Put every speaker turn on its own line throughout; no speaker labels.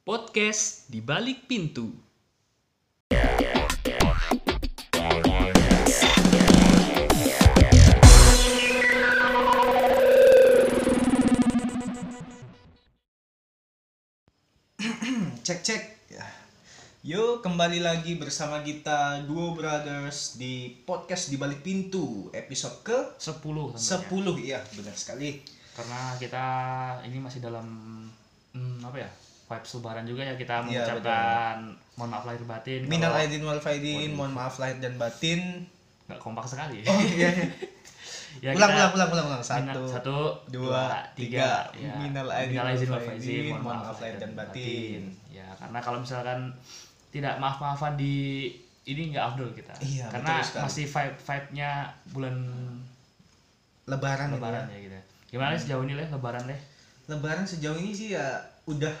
Podcast di balik pintu.
cek cek Ya. yuk kembali lagi bersama kita duo brothers di podcast di balik pintu episode ke
10 tentunya.
10 iya benar sekali
Karena kita ini masih dalam hmm, apa ya? Vibes lebaran juga ya kita
Iya,
mengucapkan mohon maaf lahir batin.
minal aidin wal faidin mohon maaf lahir dan batin
nggak kompak sekali.
oh iya iya.
ya,
ulang,
kita-
ulang ulang ulang ulang
Minal-
satu
satu,
dua, tiga.
Ya.
Minal aidin wal
aidin wal
faizin,
faizin,
mohon maaf lahir dan batin.
Ya, karena kalau misalkan tidak maaf-maafan di ini nggak afdol kita.
Iya,
karena masih vibe vibe-nya bulan
lebaran
lebaran
ya.
ya gitu. Gimana sih sejauh ini leh lebaran leh?
lebaran sejauh ini sih ya udah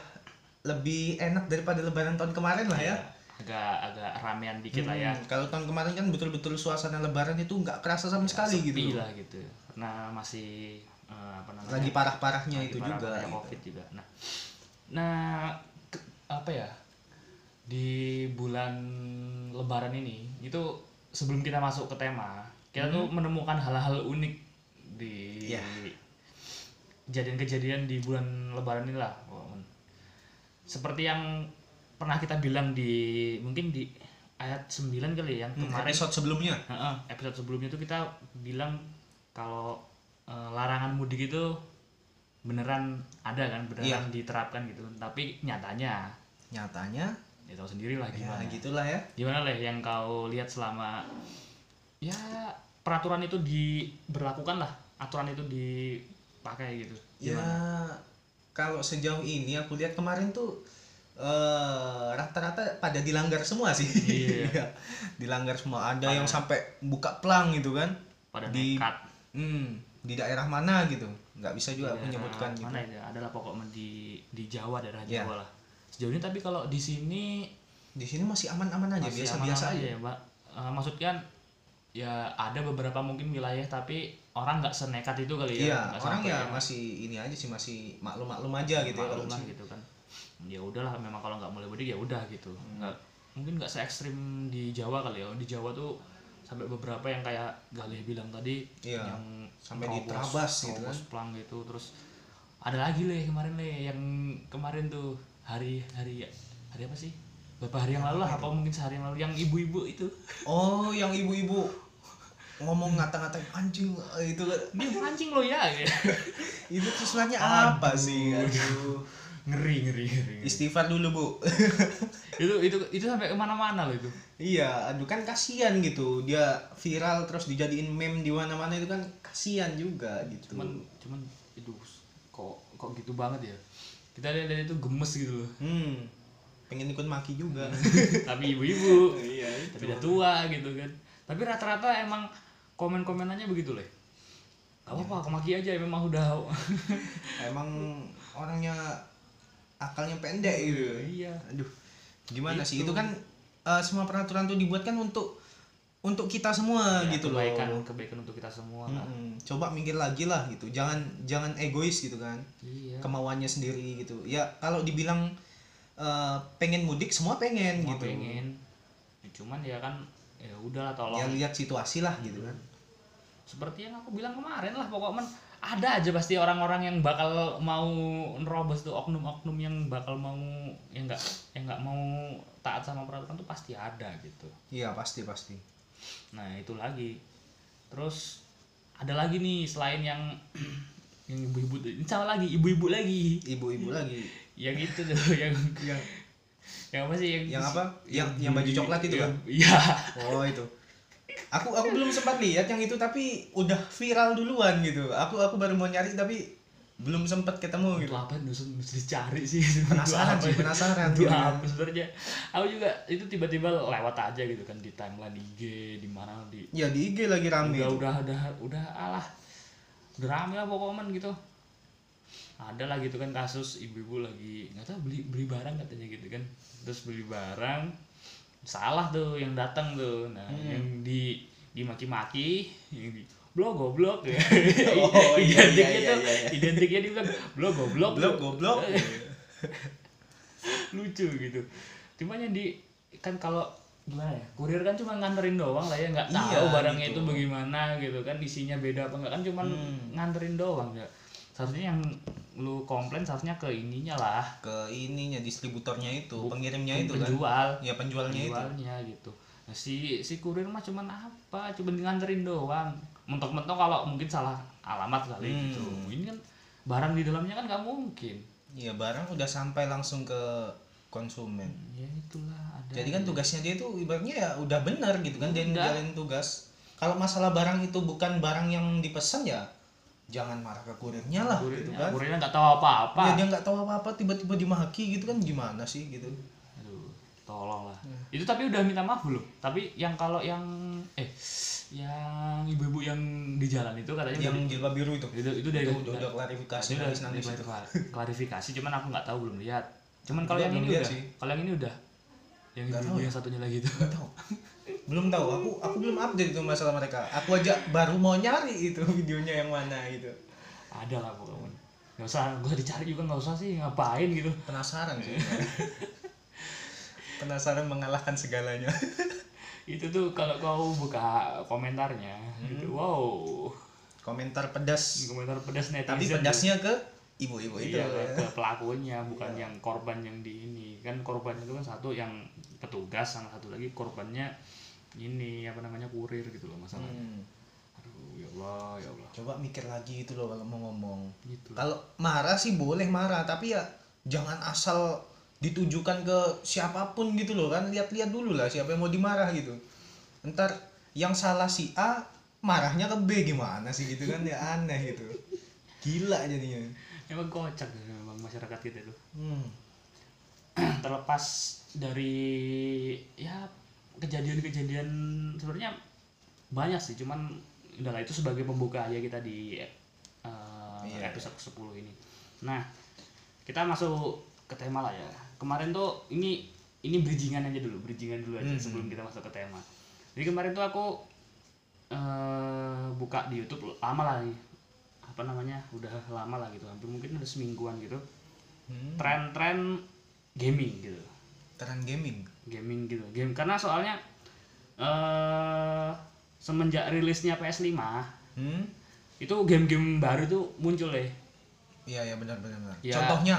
lebih enak daripada lebaran tahun kemarin lah ya
Agak agak ramean dikit lah ya.
Hmm, kalau tahun kemarin kan betul-betul suasana lebaran itu nggak kerasa sama sekali
Sepi
gitu
lah gitu. Karena masih eh, apa namanya?
lagi parah-parahnya itu juga
parah-parahnya
gitu.
covid juga nah nah ke- apa ya di bulan lebaran ini itu sebelum kita masuk ke tema kita tuh menemukan hal-hal unik di
Hmm. Iya.
kejadian-kejadian di bulan lebaran ini lah Wawan. Seperti yang pernah kita bilang di mungkin di ayat 9 kali ya, yang
Hmm,
kemarin
episode sebelumnya
episode sebelumnya itu kita bilang kalau eh, larangan mudik itu beneran ada kan, beneran
Iya.
diterapkan gitu. Tapi nyatanya
nyatanya
ya tahu sendiri lah
ya
gimana.
gitulah ya
Gimana leh yang kau lihat selama ya peraturan itu diberlakukan lah, aturan itu dipakai gitu.
ya
Gimana?
Kalau sejauh ini aku lihat kemarin tuh eh, rata-rata pada dilanggar semua sih
Iya.
Iya, dilanggar semua ada yang sampai buka plang gitu kan
Pada
di
nekat.
hmm, di daerah mana gitu nggak bisa juga
Daerah
menyebutkan gitu
mana ya? Adalah pokoknya di di Jawa daerah
Iya.
Jawa lah. Sejauh ini tapi kalau di sini
di sini masih aman-aman aja biasa-biasa
aman-aman
aja
ya mbak Eh, maksudnya ya ada beberapa mungkin wilayah tapi orang nggak senekat itu kali ya
Iya, orang ya
yang
masih ini aja sih masih maklum-maklum aja gitu ya kalau
maklum lah
di sini.
gitu kan. Ya udahlah memang kalau nggak boleh mudik ya udah gitu.
Hmm.
nggak mungkin nggak se ekstrim di Jawa kali ya. Di Jawa tuh sampai beberapa yang kayak Galih bilang tadi
Iya,
yang
sampai
terobos-
diterabas gitu
terobos plang gitu terus ada lagi leh kemarin leh yang kemarin tuh hari hari hari apa sih? Beberapa hari yang lalu lah apa? mungkin sehari yang lalu yang ibu-ibu itu.
Oh, yang ibu-ibu ngomong ngata-ngatain anjing eh, itu
dia mancing lo ya gitu.
itu tujuannya apa sih? Aduh.
ngeri ngeri ngeri
Istighfar dulu, Bu.
itu itu itu sampai ke mana-mana loh itu
iya, aduh kan kasihan gitu. Dia viral terus dijadiin meme di mana-mana itu kan kasihan juga gitu.
cuman cuman itu kok kok gitu banget ya kita lihat dari itu gemes gitu loh
hmm. Pengen ikut maki juga.
tapi ibu-ibu
iya,
tapi udah tua gitu kan tapi rata-rata emang komen-komenannya begitu loh Gak apa-apa, kemaki aja memang udah
Emang orangnya akalnya pendek gitu.
Iya
Aduh, gimana sih?
Itu.
Itu kan eh, semua peraturan tuh dibuat kan untuk untuk kita semua
Ya,
gitu
kebaikan,
loh.
kebaikan untuk kita semua
Mm-mm. Coba mikir lagi lah gitu. Jangan jangan egois gitu kan.
Iya
Kemauannya sendiri gitu. Ya kalau dibilang eh, pengen mudik semua pengen
Semua
gitu.
pengen Ya, cuman ya kan ya udahlah tolong
Ya lihat situasi lah gitu kan.
Seperti yang aku bilang kemarin lah pokoknya ada aja pasti orang-orang yang bakal mau nerobos tuh oknum-oknum yang bakal mau yang enggak yang nggak mau taat sama peraturan tuh pasti ada gitu
Iya, pasti pasti.
nah itu lagi terus ada lagi nih selain yang yang ibu-ibu ini sama lagi ibu-ibu lagi
Ibu-ibu lagi.
yang itu tuh yang
Yang
yang apa sih yang
yang apa? Yang yang baju coklat itu kan?
iya
Oh itu. Aku aku belum sempat lihat yang itu tapi udah viral duluan gitu. Aku aku baru mau nyari tapi belum sempat ketemu
itu
gitu.
apa mesti mesti dicari sih
Penasaran sih,
ya?
penasaran
Itu
gitu.
apa sebenarnya aku juga itu tiba-tiba lewat aja gitu kan di timeline IG di mana di
Ya di IG lagi rame
udah
itu.
udah udah udah alah udah rame lah pokoknya gitu ada lah gitu kan kasus ibu-ibu lagi nggak tahu beli beli barang katanya gitu kan terus beli barang salah tuh yang datang tuh nah
Hmm.
yang di dimaki-maki yang di blog goblok ya
Oh, iya,
identiknya
iya,
tuh
iya, iya.
identiknya dia bilang blog goblok tuh.
goblok.
lucu gitu cuman yang di kan kalau gimana ya kurir kan cuma nganterin doang lah ya nggak tahu
Iya,
barangnya
gitu.
itu bagaimana gitu kan isinya beda apa enggak kan cuman
Hmm.
nganterin doang ya seharusnya yang lu komplain seharusnya ke ininya lah.
Ke ininya distributornya itu pengirimnya itu kan?
penjual.
Ya penjualnya itu.
Penjualnya gitu. Nah, si si kurir mah cuman apa? Cuma nganterin doang. Mentok-mentok kalau mungkin salah alamat kali
Hmm.
gitu. Ini kan barang di dalamnya kan nggak mungkin.
Iya barang udah sampai langsung ke konsumen.
ya itulah ada
Jadi kan tugasnya dia tuh ibaratnya ya udah benar gitu kan dia
Udah.
ngejalanin tugas. Kalau masalah barang itu bukan barang yang dipesan ya jangan marah ke kurirnya lah gitu
kurirnya
kan.
kurirnya nggak tahu apa-apa
Ya dia nggak tahu apa-apa tiba-tiba dimaki gitu kan gimana sih gitu.
Aduh, tolong lah.
Hmm.
Itu tapi udah minta maaf belum? Tapi yang kalau yang eh yang ibu-ibu yang di jalan itu katanya
Yang
udah,
jilbab biru itu.
itu itu dari
Itu udah, udah klarifikasi
itu udah
itu.
klarifikasi, cuman aku nggak tahu belum lihat. Cuman kalau yang ini udah, kalau yang ini udah. Yang ibu yang satunya lagi itu.
Nggak tahu. Belum tahu. Aku aku belum update itu masalah mereka. Aku aja baru mau nyari itu videonya yang mana gitu.
Ada lah pokoknya. Gak usah, gak usah dicari juga nggak usah sih ngapain gitu.
Penasaran sih. Penasaran mengalahkan segalanya.
Itu tuh kalau kau buka komentarnya,
Hmm.
gitu, wow,
Komentar pedas.
komentar pedas netizen.
Tapi
tuh.
pedasnya ke ibu-ibu itu.
Iya ke, ke pelakunya bukan yang korban yang di ini kan korban itu kan satu yang petugas sama satu lagi korbannya ini apa namanya kurir gitu loh masalahnya
Hmm.
aduh ya Allah ya Allah
Coba mikir lagi itu loh kalau mau ngomong.
gitu
Kalau marah sih boleh marah, tapi ya jangan asal ditujukan ke siapa pun gitu loh kan. Lihat-lihat dulu lah siapa yang mau dimarah gitu. Ntar yang salah si A marahnya ke B gimana sih gitu kan ya aneh gitu. Gila jadinya.
emang kocak memang masyarakat kita itu
Hmm.
terlepas dari ya kejadian-kejadian sebenarnya banyak sih cuman udah lah itu sebagai pembuka aja kita di eh,
Iya.
episode 10 ini nah kita masuk ke tema lah ya kemarin tuh ini ini bridgingan aja dulu bridgingan dulu aja
Hmm.
sebelum kita masuk ke tema jadi kemarin tuh aku eh, buka di YouTube lama lah nih apa namanya udah lama lah gitu hampir mungkin udah semingguan gitu
Hmm.
tren-tren gaming gitu
Teran gaming.
Gaming gitu game karena soalnya eh semenjak rilisnya PS5
Hmm.
itu game-game baru tuh muncul ya
Iya ya benar benar. benar.
Ya.
Contohnya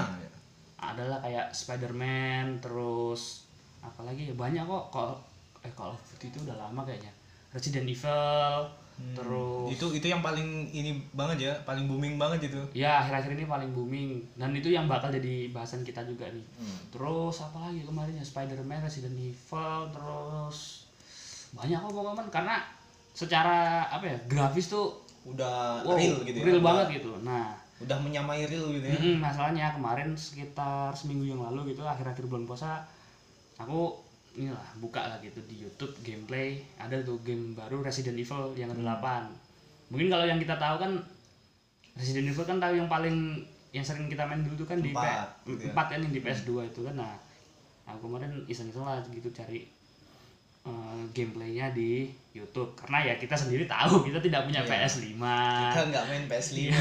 adalah kayak Spider-Man terus apalagi ya banyak kok kalau eh Call of Duty itu udah lama kayaknya Resident Evil
Hmm.
terus
itu itu yang paling ini banget ya, paling booming banget itu.
ya akhir-akhir ini paling booming dan itu yang bakal jadi bahasan kita juga nih
Hmm.
terus apa lagi kemarin ya Spider-Man Resident Evil terus banyak kok Pokemon karena secara apa ya grafis tuh
Udah
wow,
real gitu ya.
real
udah-
banget gitu nah
Udah menyamai real gitu ya.
masalahnya kemarin sekitar seminggu yang lalu gitu akhir-akhir bulan puasa aku inilah buka lah gitu di YouTube gameplay. Ada tuh game baru Resident Evil yang ke-8 mungkin kalau yang kita tahu kan Resident Evil kan tahu yang paling yang sering kita main dulu tuh kan di
Empat,
P-
gitu ya.
empat kan yang di PS2 itu kan. Nah aku kemarin iseng-iseng lah gitu cari eh, gameplaynya di YouTube karena ya kita sendiri tahu kita tidak punya
Iya.
PS5
Kita nggak main PS5 gitu.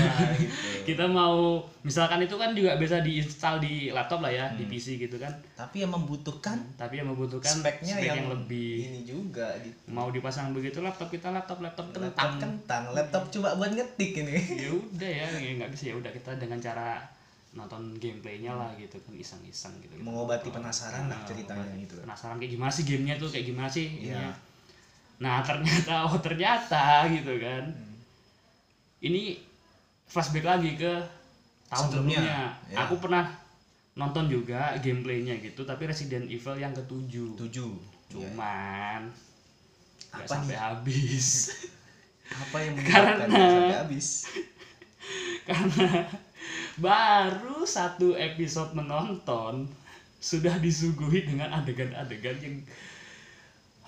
kita mau misalkan itu kan juga bisa diinstal di laptop lah ya di
Hmm.
PC gitu kan
Tapi yang membutuhkan
tapi yang membutuhkan
speknya
spek
yang,
lebih
ini juga gitu.
mau dipasang begitu laptop kita laptop laptop
Laptop
kentang
kentang, laptop coba buat ngetik ini.
ya udah ya ya nggak bisa ya udah kita dengan cara nonton gameplaynya lah gitu kan iseng-iseng gitu Kita
Mengobati penasaran lah
Nah,
ceritanya gitu.
penasaran kayak gimana sih gamenya tuh kayak gimana sih
Iya.
ininya. nah ternyata oh ternyata gitu kan
Hmm.
ini flashback lagi ke tahun
Sebelumnya,
sebelumnya.
ya.
Aku pernah nonton juga gameplaynya gitu, tapi Resident Evil yang ketujuh.
Tujuh. Iya.
Cuman nggak
Apa
sampai
nih?
habis
Apa yang
Karena-
sampai habis?
karena baru satu episode menonton sudah disuguhi dengan adegan-adegan yang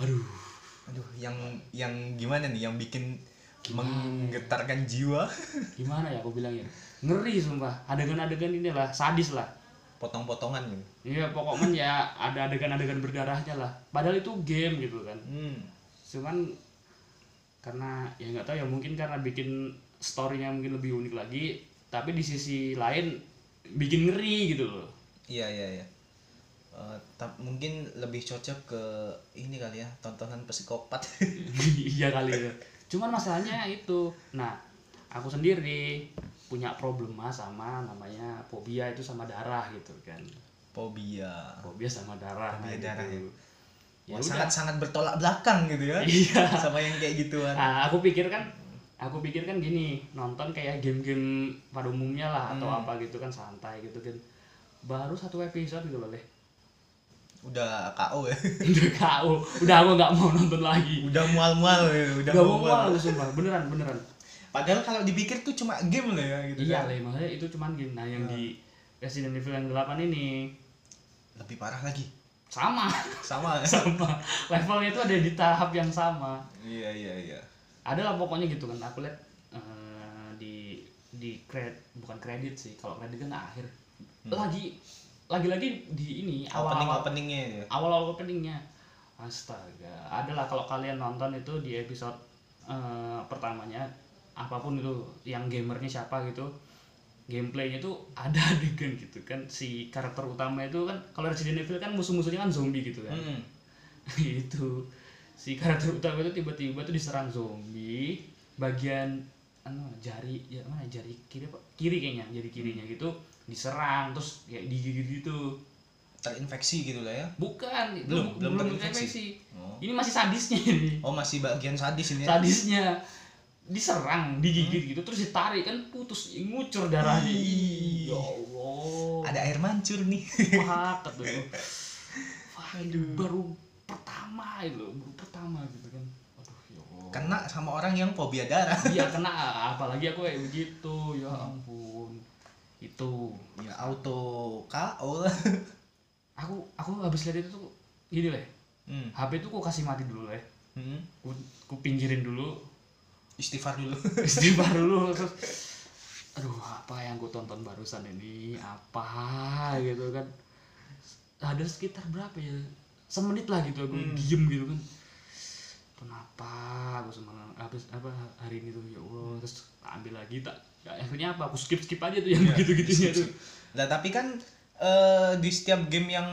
aduh
Aduh, yang yang gimana nih yang bikin menggetarkan jiwa?
gimana ya aku bilangnya ngeri sumpah adegan-adegan ini lah sadis lah
Potong-potongan gitu.
Iya pokoknya ya ada adegan-adegan berdarahnya lah. Padahal itu game gitu kan.
Hmm.
Cuman karena ya nggak tahu ya mungkin karena bikin storynya mungkin lebih unik lagi. Tapi di sisi lain bikin ngeri gitu loh.
Iya, iya, iya. Tap- mungkin lebih cocok ke ini kali ya tontonan psikopat.
Iya kali ya. Cuman masalahnya itu nah aku sendiri punya problema sama namanya fobia itu sama darah gitu kan.
Fobia.
Fobia sama darah
Fobia
nah,
darah.
Gitu. ya
Wah,
udah.
sangat sangat bertolak belakang gitu ya
iya.
sama yang kayak gituan.
Nah, aku pikir kan aku pikir kan gini nonton kayak game-game pada umumnya lah atau
Hmm.
apa gitu kan santai gitu kan. Baru satu episode gitu loh
udah KO ya?
Udah kau udah aku nggak mau nonton lagi.
Udah mual-mual ya udah
udah mau
mual
aku sumpah. Beneran beneran.
Padahal kalau dipikir tuh cuma game lah ya gitu
iya
kan.
maksudnya itu cuman game. Nah yang di Resident Evil yang 8 ini.
Lebih parah lagi.
Sama.
Sama ya?
Sama. Levelnya itu ada di tahap yang sama.
Iya iya iya
ada lah pokoknya gitu kan aku lihat eh, di di kred bukan kredit sih kalau kredit kan akhir. Lagi lagi-lagi di ini
opening
awal-awal
openingnya ya?
awal-awal openingnya. Astaga adalah kalau kalian nonton itu di episode eh, pertamanya apa pun itu yang gamernya siapa gitu gameplaynya itu ada adegan gitu kan. Si karakter utama itu kan kalau Resident Evil kan musuh-musuhnya kan zombie gitu kan.
Mm-mm.
itu si karakter utama itu tiba-tiba tuh diserang zombie bagian anu jari ya mana jari kiri apa? Kiri kayaknya jari kirinya gitu diserang terus kayak digigit gitu.
Terinfeksi gitu lah ya?
Bukan
Belum, belum
belum
terinfeksi. oh.
ini masih sadisnya ini.
Oh masih bagian sadis ini ya?
Sadisnya. Diserang digigit gitu terus ditarik kan putus ngucur darahnya ya Allah.
Ada air mancur nih.
Gue. Fuck, ini baru pertama itu baru pertama gitu kan. Aduh ya Allah.
Kena sama orang yang fobia darah.
Iya kena apalagi aku kayak begitu ya ampun. Itu.
Ya auto KO lah
aku aku habis lihat itu tuh gini leh.
Hmm.
HP itu aku kasih mati dulu leh.
Hmm.
ku, ku pinggirin dulu.
Istighfar dulu.
Istighfar dulu terus aduh apa yang ku tonton barusan ini? Apa? Gitu kan. Ada sekitar berapa ya semenit lah gitu aku
Hmm.
diem gitu kan. Kenapa aku semalam habis apa hari ini tuh ya Allah terus tak ambil lagi tak ya, akhirnya apa aku skip skip aja tuh yang
Ya,
begitu gitunya tuh.
Skip, skip. Lah tapi kan eh, di setiap game yang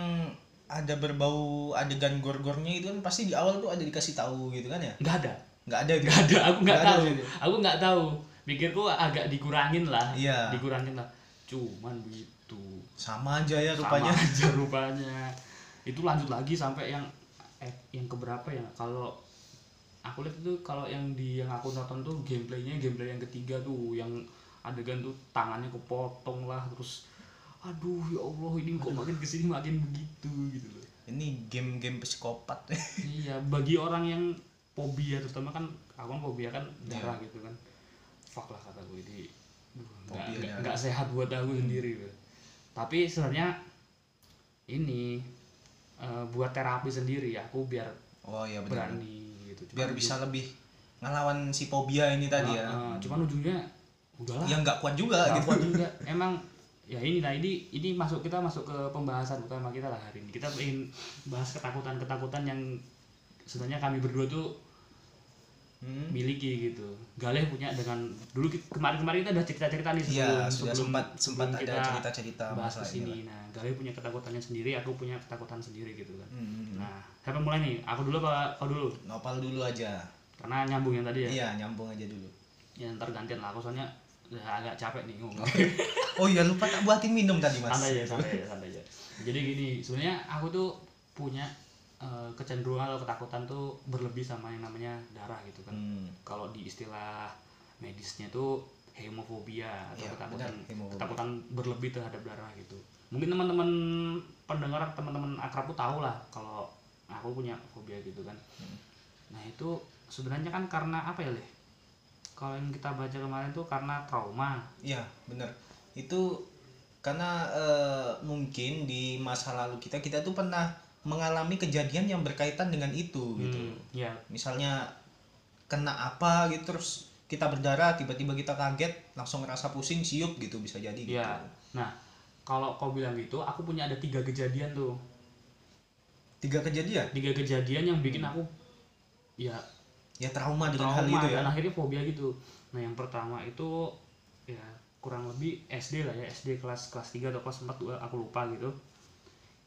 ada berbau adegan gor-gornya itu kan pasti di awal tuh ada dikasih tahu gitu kan ya?
Nggak ada.
Nggak ada gitu?
Nggak ada aku nggak
Nggak ada
tahu.
gitu.
aku nggak tahu. Pikirku agak dikurangin lah.
Iya.
dikurangin lah. Cuman begitu.
Sama aja ya
sama
rupanya
aja rupanya itu lanjut lagi sampai yang eh, yang keberapa ya? Kalau aku lihat itu kalau yang di yang aku nonton tuh gameplaynya gameplay yang ketiga tuh yang adegan tuh tangannya kepotong lah terus aduh ya Allah ini kok makin ke sini makin begitu gitu loh.
Ini game-game psikopat.
Iya bagi orang yang fobia terutama kan aku kan fobia kan darah gitu kan. Fuck lah kata gue ini. Nggak- sehat buat aku sendiri gitu. tapi sebenarnya ini eh, buat terapi sendiri aku biar
oh iya benar.
berani gitu. Cuman
biar
ujung-
bisa lebih ngelawan si fobia ini tadi ya.
Eh, cuman ujungnya udahlah.
Yang nggak kuat juga
nggak
gitu.
kuat juga. Emang ya ini nah ini ini masuk kita masuk ke pembahasan utama kita lah hari ini. Kita ingin bahas ketakutan ketakutan yang sebenarnya kami berdua tuh
Hmm.
miliki gitu. Galih punya dengan dulu kemarin-kemarin kita udah cerita-cerita nih sebelum
Iya, sudah
sebelum,
sempat sempat
sebelum
ada cerita-cerita
bahas
masalah ini.
ke sini. Nah, Galih punya ketakutannya sendiri, aku punya ketakutan sendiri gitu kan.
Hmm.
Nah, siapa mulai nih? Aku dulu apa kau dulu?
Nopal dulu aja.
Karena nyambung yang tadi ya.
Iya, nyambung aja dulu.
Ya ntar gantian lah. Aku soalnya udah agak capek nih ngomong.
Oh iya lupa tak buatin minum tadi mas.
santai ya, santai ya, santai ya. Jadi gini, sebenarnya aku tuh punya eh, kecenderungan atau ketakutan tuh berlebih sama yang namanya darah gitu kan.
Hmm.
kalau di istilah medisnya tuh hemofobia atau
Iya,
ketakutan
benar, hemofobia.
ketakutan berlebih terhadap darah gitu mungkin teman-teman pendengar teman-teman akrab tuh tahu lah kalau aku punya fobia gitu kan
Hmm.
nah itu sebenarnya kan karena apa ya leh kalau yang kita baca kemarin tuh karena trauma
Iya benar. Itu karena eh, mungkin di masa lalu kita kita tuh pernah mengalami kejadian yang berkaitan dengan itu gitu.
Hmm, ya.
Misalnya kena apa gitu terus kita berdarah tiba-tiba kita kaget langsung ngerasa pusing siup gitu bisa jadi gitu.
ya nah kalau kau bilang gitu aku punya ada tiga kejadian tuh.
Tiga kejadian?
Tiga kejadian yang bikin aku ya
ya trauma dengan hal
trauma
itu ya.
dan akhirnya fobia gitu. Nah yang pertama itu ya kurang lebih SD lah ya SD kelas kelas 3 atau kelas 4 gua- aku lupa gitu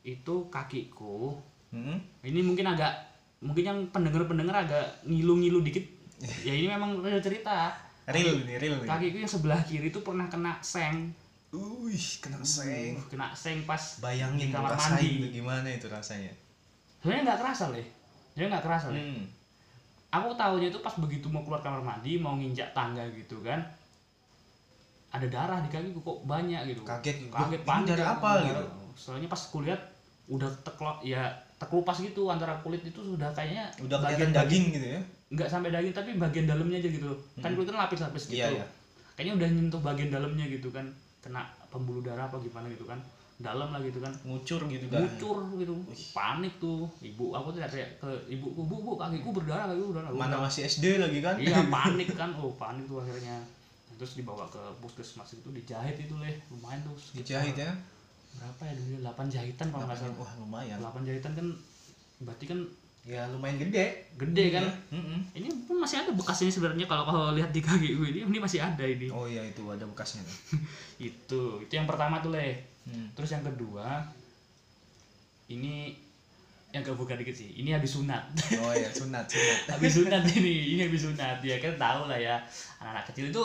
itu kakiku
Hmm.
ini mungkin agak mungkin yang pendengar-pendengar agak ngilu-ngilu dikit ya ini memang real cerita
Real nih, real nih.
kakiku yang sebelah kiri itu pernah kena seng
Wih, kena seng.
Uh, kena seng pas
Bayangin
di kamar mandi
gimana itu rasanya.
sebenarnya nggak kerasa leh sebenarnya nggak kerasa leh
Hmm.
aku tahunya itu pas begitu mau keluar kamar mandi mau nginjak tangga gitu kan ada darah di kakiku kok banyak gitu
Kaget,
kaget panik
darah apa gitu?
soalnya pas kulihat udah teklok ya terkelupas gitu antara kulit itu sudah kayaknya
Udah kelihatan daging gitu ya.
nggak sampai daging tapi bagian dalamnya aja gitu. Kan kulit kan lapis-lapis gitu.
Iya, iya.
kayaknya udah nyentuh bagian dalamnya gitu kan. Kena pembuluh darah apa gimana gitu kan. Dalam lah gitu kan.
Ngucur gitu kan.
mucur gitu. Panik tuh. Ibu aku tuh teriak ke ibuku bu bu kakiku berdarah kakiku berdarah.
Mana masih SD lagi kan?
iya panik kan. Oh panik tuh akhirnya. Terus dibawa ke puskesmas itu dijahit itu leh. Lumayan tuh
Dijahit ya.
Berapa ya dulu 8 jahitan kalau nggak salah
Wah, lumayan.
8 jahitan kan berarti kan
Ya lumayan gede.
gede kan
Mm-mm.
ini pun masih ada bekas ini sebenarnya kalau kalau lihat di kaki gue ini ini masih ada ini
Oh iya itu ada bekasnya.
itu itu yang pertama tuh leh
Hmm.
terus yang kedua ini yang agak buka dikit sih ini habis sunat
Oh iya sunat sunat.
habis sunat ini ini habis sunat ya kan tahu lah ya anak-anak kecil itu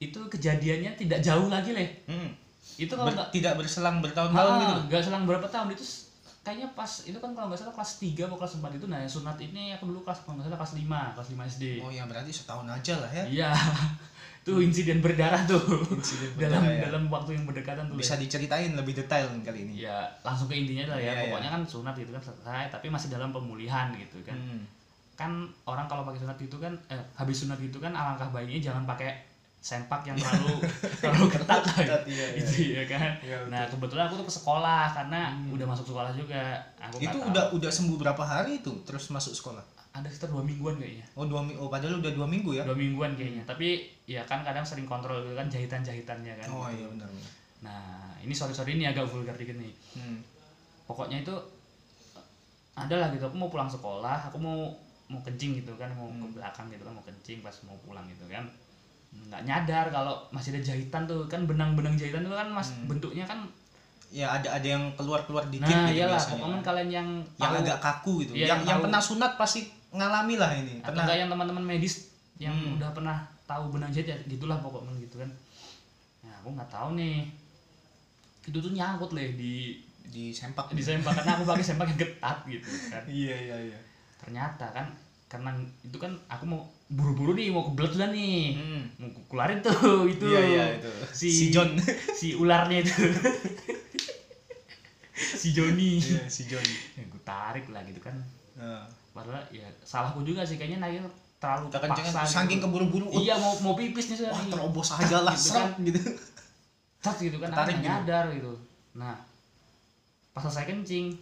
itu kejadiannya tidak jauh lagi leh
Hmm.
Itu kalau
Ber- tidak berselang bertahun-tahun gitu.
Ah, nggak selang berapa tahun itu kayaknya pas itu kan kalau nggak salah kelas 3 atau kelas 4 itu nah sunat ini aku dulu kelas kalau nggak salah kelas 5 kelas 5 SD
Oh ya berarti setahun aja lah ya.
iya tuh insiden berdarah tuh
Insiden
dalam
berdarah, ya.
dalam waktu yang berdekatan tuh
Bisa diceritain lebih detail kali ini.
ya langsung ke intinya lah ya
iya.
pokoknya kan sunat gitu kan selesai tapi masih dalam pemulihan gitu kan
Hmm.
kan orang kalau pakai sunat gitu kan eh, habis sunat gitu kan alangkah baiknya jangan pakai sempak yang terlalu terlalu ketat lah
Ketat, iya, iya.
gitu ya kan
Iya, betul.
nah kebetulan aku tuh ke sekolah karena udah masuk sekolah juga aku
Itu
tahu.
udah udah sembuh berapa hari itu terus masuk sekolah?
ada sekitar dua mingguan kayaknya
Oh dua minggu. Oh padahal udah dua minggu ya?
dua mingguan kayaknya tapi ya kan kadang sering kontrol gitu kan jahitan jahitannya kan
Oh iya benar. benar.
nah ini sorry sorry ini agak vulgar dikit nih
Hmm.
pokoknya itu adalah gitu aku mau pulang sekolah aku mau mau kencing gitu kan mau ke belakang gitu kan mau kencing pas mau pulang gitu kan nggak nyadar kalau masih ada jahitan tuh kan benang-benang jahitan itu kan mas bentuknya kan
Ya ada ada yang keluar-keluar dikit
nah
gitu
iyalah
biasanya.
pokoknya kalian yang
yang
tahu-
agak kaku gitu.
Iya,
yang
yang
yang
tahu.
pernah sunat pasti ngalami lah ini.
atau
Pernah.
enggak yang teman-teman medis yang
Hmm.
udah pernah tahu benang jahit ya gitulah pokoknya gitu kan nah aku nggak tahu nih itu tuh nyangkut leh di
di sempak.
di sempak karena aku pakai sempak yang ketat gitu kan
Iya iya iya.
ternyata kan karena itu kan aku mau buru-buru nih mau kebelet sudah nih
Hmm.
mau ku keluarin tuh itu
Iya iya itu.
si
Si John.
si ularnya itu si Joni
Iya si John.
ya, gue tarik lah gitu kan
Nah.
padahal ya salahku juga sih kayaknya naik terlalu
Kita kencengan
paksa
saking
gitu.
keburu-buru. oh,
iya mau mau pipis nih
Wah
nih.
terobos aja lah
Gitu
seret gitu.
Gitu kan
Ketarik
aku nggak
gitu.
nyadar gitu nah pas selesai kencing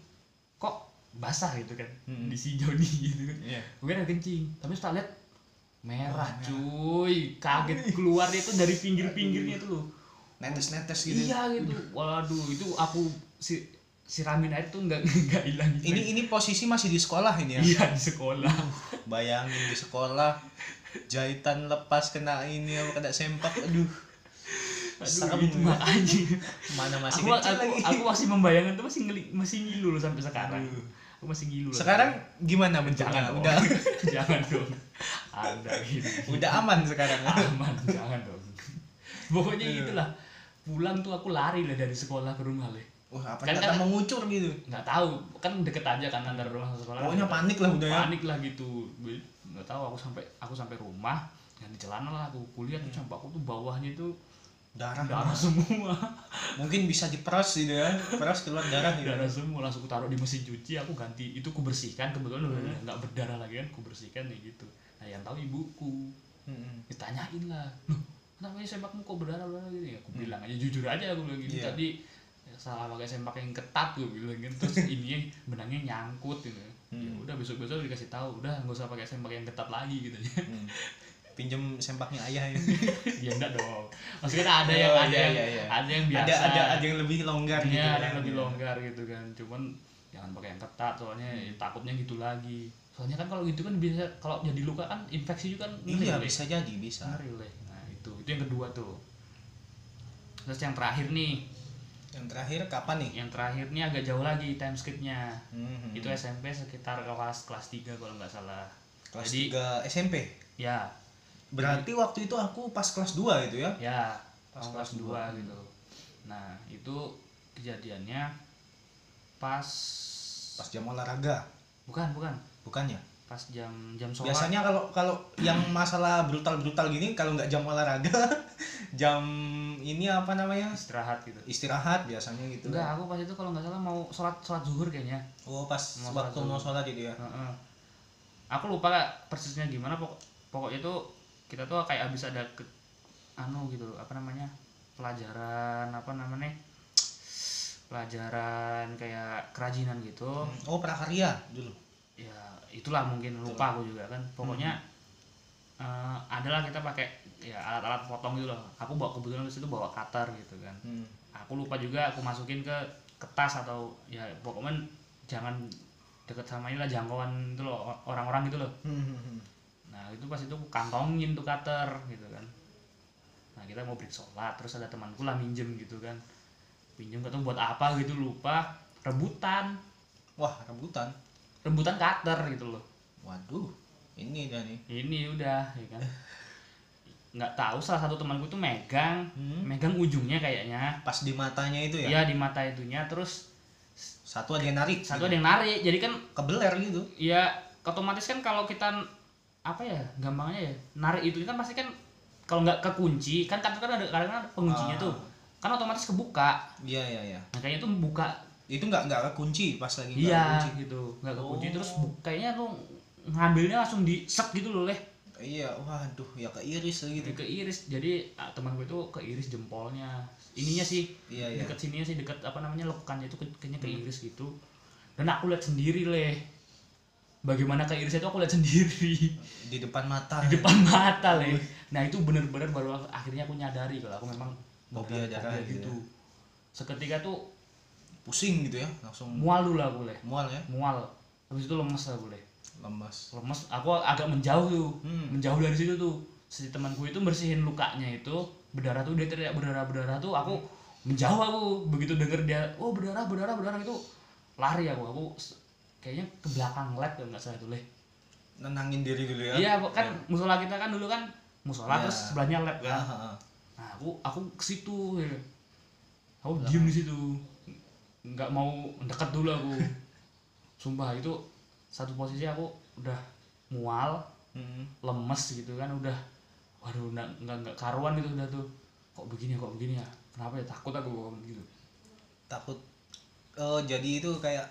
kok basah gitu kan
Hmm.
di si Joni gitu kan gue kira kencing tapi setelah lihat merah cuy. Kaget keluarnya itu dari pinggir-pinggirnya itu loh.
Netes-netes gitu.
iya gitu. Waduh itu aku si siramin air tuh nggak nggak hilang.
Ini ini posisi masih di sekolah ini ya.
iya di sekolah.
Bayangin di sekolah. Jahitan lepas kena ini apa kena sempak. Aduh. Serem
itu
ya.
makanya
mana masih
aku,
kecil
aku,
lagi?
aku masih membayangkan tuh masih ngeli, masih ngilu loh sampai sekarang.
Aduh.
Aku masih ngilu loh.
sekarang gimana bentuknya?
Jangan dong.
udah.
Jangan dong. Ada gitu
udah aman sekarang.
Aman jangan dong. Pokoknya itulah pulang tuh aku lari lah dari sekolah ke rumah leh
wah apa
Kan-
kata
kan-
mengucur gitu?
Nggak tahu. Kan deket aja kan antara rumah sekolah.
Pokoknya panik lah udah ya.
Panik lah gitu. Nggak tahu aku sampai aku sampai rumah. Yang di celana lah aku kuliah tuh sampai aku tuh bawahnya itu
darah.
Darah semua.
Mungkin bisa diperas gitu ya peras keluar darah gitu
darah semua langsung taruh di mesin cuci aku ganti. Itu aku bersihkan kebetulan udah nggak berdarah lagi kan aku bersihkan nih gitu. Nah yang tahu ibuku.
Mm-mm.
ditanyain lah loh kenapa ya sempakmu kok berdarah? Berdarah gitu. Ya aku bilang aja jujur aja aku bilang gitu.
Iya.
tadi ya, salah pakai sempak yang ketat gue bilang gitu. Terus ininya benangnya nyangkut gitu. Ya
Hmm.
udah besok besok dikasih tahu udah nggak usah pakai sempak yang ketat lagi gitu ya
Hmm. pinjem sempaknya ayah ya.
Ya enggak dong. Maksudnya kan ada yang
Oh,
ada
iya,
yang
iya, iya.
ada yang biasa.
ada ada ada yang lebih longgar gitu
Iya, ada
kan.
yang lebih longgar gitu kan. Cuman jangan pakai yang ketat soalnya ya, takutnya gitu lagi. Soalnya kan kalau gitu kan bisa kalau jadi luka kan infeksi juga kan
iya bisa jadi bisa.
Le. nah itu. Itu yang kedua tuh. Terus yang terakhir nih.
Yang terakhir kapan nih?
yang terakhir ini agak jauh lagi time skipnya.
Hmm.
itu SMP sekitar kelas kelas 3 kalau nggak salah.
Kelas
jadi
3 SMP.
ya
Berarti waktu itu aku pas kelas 2 itu ya.
ya
Pas
pas
kelas
kelas 2 gitu nah itu kejadiannya pas
Pas jam olahraga.
bukan bukan
Bukannya?
pas jam jam sholat
Biasanya kalau kalau yang masalah brutal-brutal gini kalau nggak jam olahraga, jam ini apa namanya?
istirahat gitu
Istirahat biasanya gitu.
enggak aku pas itu kalau nggak salah mau sholat sholat zuhur kayaknya
Oh, pas
Mau
waktu
sholat
mau sholat itu ya.
Heeh. aku lupa Kak, persisnya gimana pokok pokoknya itu kita tuh kayak habis ada ke, anu gitu apa namanya pelajaran apa namanya pelajaran kayak kerajinan gitu.
Oh, prakarya dulu.
ya itulah mungkin lupa aku juga kan. Pokoknya eh, adalah kita pakai ya alat-alat potong gitu loh. Aku bawa kebetulan di situ bawa cutter gitu kan.
Hmm.
aku lupa juga aku masukin ke ke tas atau ya pokoknya jangan deket sama inilah jangkauan itu loh orang-orang gitu loh.
Hmm, hmm, hmm.
Nah itu pas itu kantongin tuh cutter gitu kan nah kita mau break sholat terus ada temanku lah minjem gitu kan pinjem tau buat apa gitu lupa rebutan
Wah, rebutan.
rebutan cutter gitu loh
Waduh, ini dah nih.
ini udah ya kan nggak tahu salah satu temanku tuh megang
Hmm.
megang ujungnya kayaknya
Pas di matanya itu ya.
ya di mata itunya terus
Satu ada yang narik.
satu
gitu.
ada yang narik jadi kan
kebeler gitu.
ya otomatis kan kalau kita apa ya gampangnya ya narik itu kan pasti kan kalau nggak kekunci kan kadang kan ada kadang ada penguncinya
Ah.
tuh kan otomatis kebuka
Iya, iya, iya.
nah kayaknya tuh buka
Itu nggak nggak kekunci pas lagi nggak
iya
kekunci.
gitu nggak kekunci
Oh.
terus kayaknya tuh ngambilnya langsung di set gitu loh leh
Iya, waduh, ya keiris lagi gitu.
ke iris jadi ah, teman gue itu ke iris jempolnya ininya sih
Iya, iya.
deket sininya sih deket apa namanya lekukannya itu kayaknya ke iris gitu dan aku lihat sendiri leh bagaimana ke iris itu aku lihat sendiri.
Di depan mata.
di depan mata leh nah itu bener-bener baru aku- akhirnya aku nyadari kalau aku memang
Fobia darah
fobia
gitu
gitu. seketika tuh
Pusing gitu ya, langsung
mual dulu lah aku leh
mual ya,
mual. Habis itu lemes lah aku leh
lemas.
lemes. Aku agak menjauh tuh.
Hmm.
menjauh dari situ tuh. Si temanku itu bersihin lukanya itu berdarah tuh dia teriak berdarah berdarah tuh aku menjauh aku. Begitu denger dia oh berdarah berdarah berdarah itu lari aku. Aku kayaknya ke belakang lab kalau nggak salah itu leh.
Nenangin diri dulu ya.
iya kan musola kita kan dulu kan musola
Iya.
terus sebelahnya lab kan.
Ah.
nah aku aku ke situ ya. aku diem di situ. Nggak mau deket dulu aku. Sumpah itu satu posisi aku udah mual
Hmm.
lemes gitu kan udah waduh nggak nggak karuan gitu udah tuh. Kok begini ya, kok begini ya? Kenapa ya? Takut aku gitu.
Takut. Oh jadi itu kayak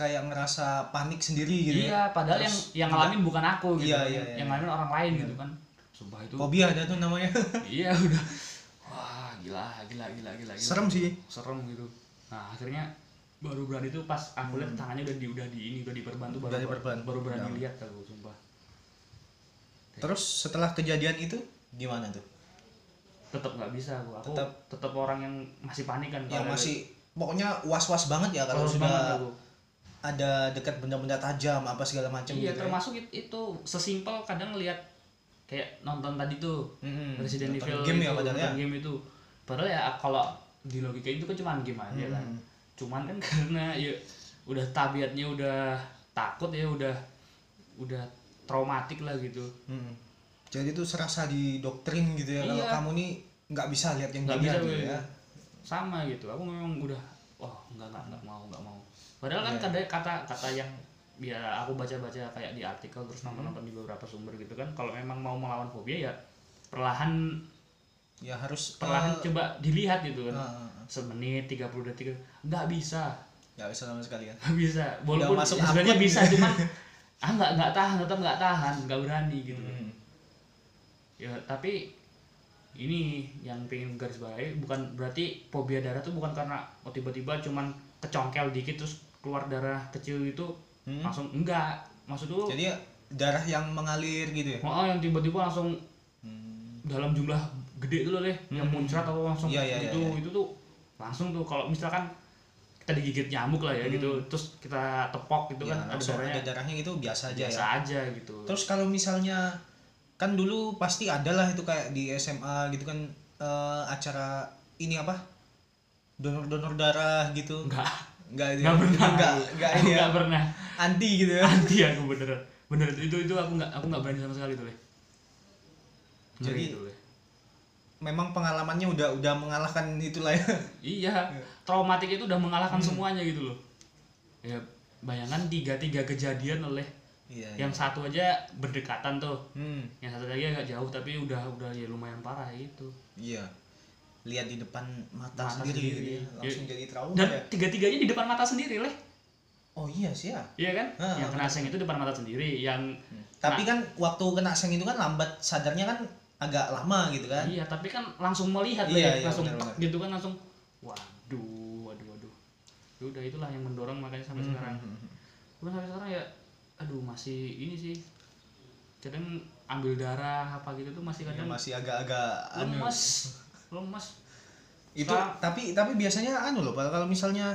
kayak ngerasa panik sendiri gitu ya.
iya padahal yang
Terus
yang ngalamin bukan aku gitu
Iya,
kan.
iya,
yang,
iya.
yang ngalamin orang lain gitu kan sumpah itu
Fobia ada tuh namanya.
iya udah wah gila gila gila gila, gila.
Serem sih.
serem gitu nah akhirnya baru berani tuh pas aku lihat tangannya udah di udah di ini udah diperban tuh baru
Hmm. Udah diperban.
baru berani
Udah.
lihat aku sumpah
Terus setelah kejadian itu gimana tuh?
tetap nggak bisa aku aku
Tetap-
tetap orang yang masih panik kan
Yang
kalau
masih pokoknya was-was banget ya kalau sudah
banget aku.
Ada dekat benda-benda tajam apa segala macam
iya
gitu. ya.
termasuk it- itu sesimpel kadang ngelihat kayak nonton tadi tuh
Mm-mm.
Resident Evil
game
itu,
ya padahal ya.
game itu padahal ya kalau di logika itu kan cuma game aja kan
Mm.
cuman kan karena ya udah tabiatnya udah takut ya udah udah traumatik lah gitu
Mm. Jadi tuh serasa di doktrin gitu ya kalau
Iya.
kamu nih nggak bisa lihat yang gini
bisa
gitu
gue.
ya.
sama gitu aku memang udah wah nggak nggak nggak mau nggak mau padahal kan
Iya.
kadang kata kata yang ya aku baca baca kayak di artikel terus
Hmm.
nonton nonton di beberapa sumber gitu kan kalau memang mau melawan fobia ya perlahan
Ya harus
perlahan
eh,
coba dilihat gitu kan
ah, ah.
semenit 30 detik nggak bisa
nggak bisa sama sekali kan.
nggak bisa walaupun
masuk
ya sebenarnya bisa cuman ah nggak nggak tahan tetap nggak tahan nggak berani gitu
Mm.
ya tapi ini yang pengen garis bawahi bukan berarti fobia darah tuh bukan karena oh, tiba-tiba cuman kecongkel dikit terus keluar darah kecil itu
Hmm.
langsung enggak maksud tuh
Jadi ya, darah yang mengalir gitu ya.
oh, yang tiba-tiba langsung
Hmm.
dalam jumlah gede tuh loh deh yang
Hmm.
muncrat atau langsung
iya, iya,
itu
iya.
itu tuh langsung tuh kalau misalkan kita digigit nyamuk lah ya
Hmm.
gitu terus kita tepok gitu
Ya,
kan ada darahnya
ada darahnya itu biasa aja
biasa
ya.
aja gitu
Terus kalau misalnya kan dulu pasti ada lah itu kayak di SMA gitu kan eh, acara ini apa donor-donor darah gitu
enggak
enggak
enggak pernah.
Enggak enggak ini ya.
enggak pernah.
Anti gitu ya.
Anti aku bener. Bener itu itu aku nggak aku nggak berani sama sekali tuh le.
Jadi-
itu, Le.
memang pengalamannya udah udah mengalahkan itulah ya.
Iya. Traumatik itu udah mengalahkan semuanya gitu loh. Ya bayangan tiga tiga kejadian oleh
iya.
Yang satu aja berdekatan tuh.
Hmm.
Yang satu lagi agak jauh tapi udah udah ya lumayan parah itu.
Iya lihat di depan mata,
Mata
sendiri,
sendiri.
gitu ya.
Ya.
langsung jadi trauma
dan
ya.
tiga tiganya di depan mata sendiri leh.
Oh iya sih ya.
Iya kan?
Ah,
yang kena seng itu depan mata sendiri yang
tapi kan waktu kena seng itu kan lambat sadarnya kan agak lama gitu kan?
Iya tapi kan langsung melihat
Iya, iya,
langsung
benar-benar.
tek gitu kan langsung waduh waduh waduh. Ya udah itulah yang mendorong makanya sampai
Hmm,
sekarang.
hmm, hmm.
Cuman sampai sekarang ya aduh masih ini sih. Kadang ambil darah apa gitu tuh masih
Ya,
kadang
masih agak-agak anu.
lemes lemes.
Itu
Sekarang-
tapi tapi biasanya anu loh kalau misalnya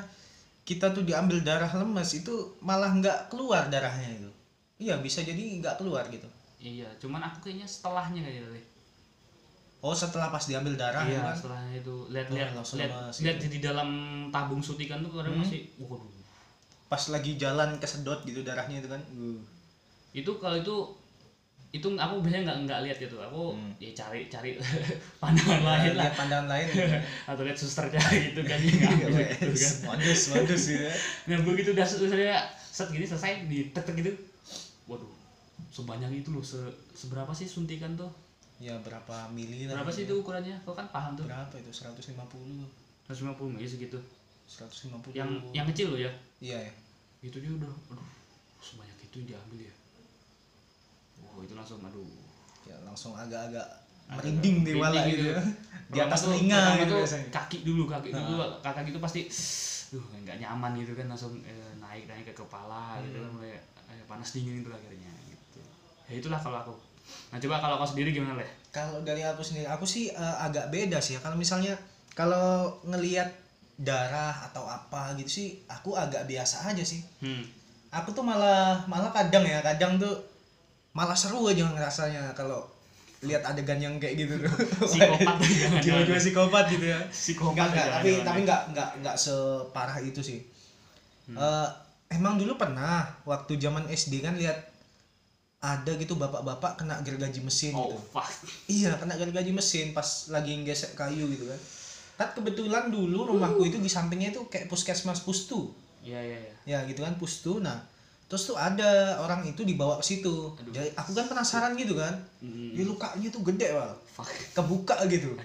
kita tuh diambil darah lemes itu malah nggak keluar darahnya itu. Iya bisa jadi nggak keluar gitu.
Iya cuman aku kayaknya setelahnya kayaknya deh.
Oh setelah pas diambil darah
iya
kan?
setelahnya itu. Lihat lihat
langsung
lihat lihat di dalam tabung suntikan tuh kadang
Hmm.
masih waduh.
Pas lagi jalan kesedot gitu darahnya itu kan? Uh.
itu kalau itu itu aku biasanya nggak nggak lihat gitu. Aku
Hmm.
ya cari cari pandangan lain lah.
pandangan lain. Kan.
atau lihat susternya gitu kan dia ngambil gitu kan.
modus modus gitu ya.
Nah begitu udah susternya set gini selesai ditek gitu. Waduh sebanyak itu loh se seberapa sih suntikan tuh?
Ya berapa mili
berapa sih itu ukurannya? Kau kan paham tuh.
Berapa itu? 150
150 mili segitu.
150
yang yang kecil loh ya?
Iya ya.
Itu dia udah aduh sebanyak itu diambil ya wow itu langsung aduh.
Ya langsung agak-agak merinding di
merinding
wala
gitu.
gitu. Di atas telinga gitu biasanya.
kaki dulu kaki dulu kakak gitu pasti duh nggak nyaman gitu kan langsung eh, naik naik ke kepala gitu
Hmm.
kan mulai eh, panas dingin itu akhirnya gitu. Ya itulah kalau aku. Nah coba kalau kau sendiri gimana leh?
Kalau dari aku sendiri aku sih eh, agak beda sih ya. Kalau misalnya kalau ngelihat darah atau apa gitu sih aku agak biasa aja sih.
Hmm.
aku tuh malah malah kadang ya kadang tuh malah seru aja ngerasanya kalau lihat adegan yang kayak gitu tuh.
Psikopat.
Jiwa-jiwa psikopat gitu ya.
Psikopat
Enggak, enggak, tapi tapi enggak enggak enggak separah itu sih. Eh, emang dulu pernah waktu zaman SD kan lihat ada gitu bapak-bapak kena gergaji mesin
oh
gitu.
fuck.
Iya, kena gergaji mesin pas lagi ngesek kayu gitu kan. Kan kebetulan dulu rumahku itu di sampingnya itu kayak puskesmas pustu.
iya iya iya.
Ya gitu kan pustu. Nah, terus tuh ada orang itu dibawa ke situ. Jadi aku kan penasaran gitu kan.
Hmm.
Dia lukanya tuh gede, Wal. Kebuka gitu.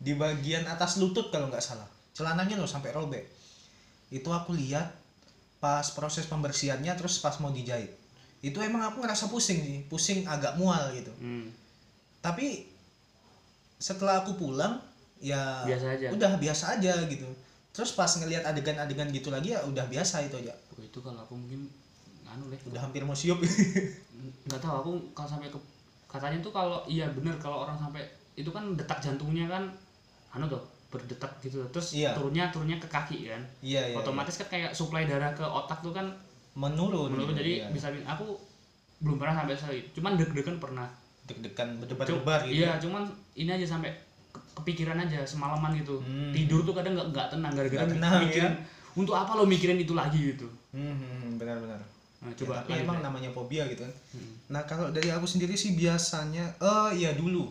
Di bagian atas lutut kalau nggak salah. Celananya loh sampai robek. Itu aku lihat pas proses pembersihannya terus pas mau dijahit. Itu emang aku ngerasa pusing sih, pusing agak mual gitu
hmm.
tapi setelah aku pulang ya
Biasa aja.
udah biasa aja gitu terus pas ngelihat adegan-adegan gitu lagi ya udah biasa itu aja
Oh, itu kalau aku mungkin anu leh
udah hampir mau siup.
Nggak tahu aku kalau sampai ke katanya tuh kalau iya bener kalau orang sampai itu kan detak jantungnya kan anu tuh berdetak gitu terus
Iya.
turunnya turunnya ke kaki kan.
Iya iya
otomatis kan kayak suplai darah ke otak tuh kan
menurun
menurut
gitu,
jadi
iya.
bisa aku belum pernah sampai sekali cuman deg-degan pernah.
Deg-degan berdebar-debar gitu
iya cuman ini aja sampai ke- kepikiran aja semalaman gitu.
Hmm.
tidur tuh kadang nggak nggak tenang gara-gara mikirin
ya.
untuk apa lo mikirin itu lagi gitu.
Hmm, hmm, benar-benar
nah,
Ya,
coba
tapi
lanjut,
emang
Leh.
namanya fobia gitu kan
Hmm.
nah kalau dari aku sendiri sih biasanya eh iya dulu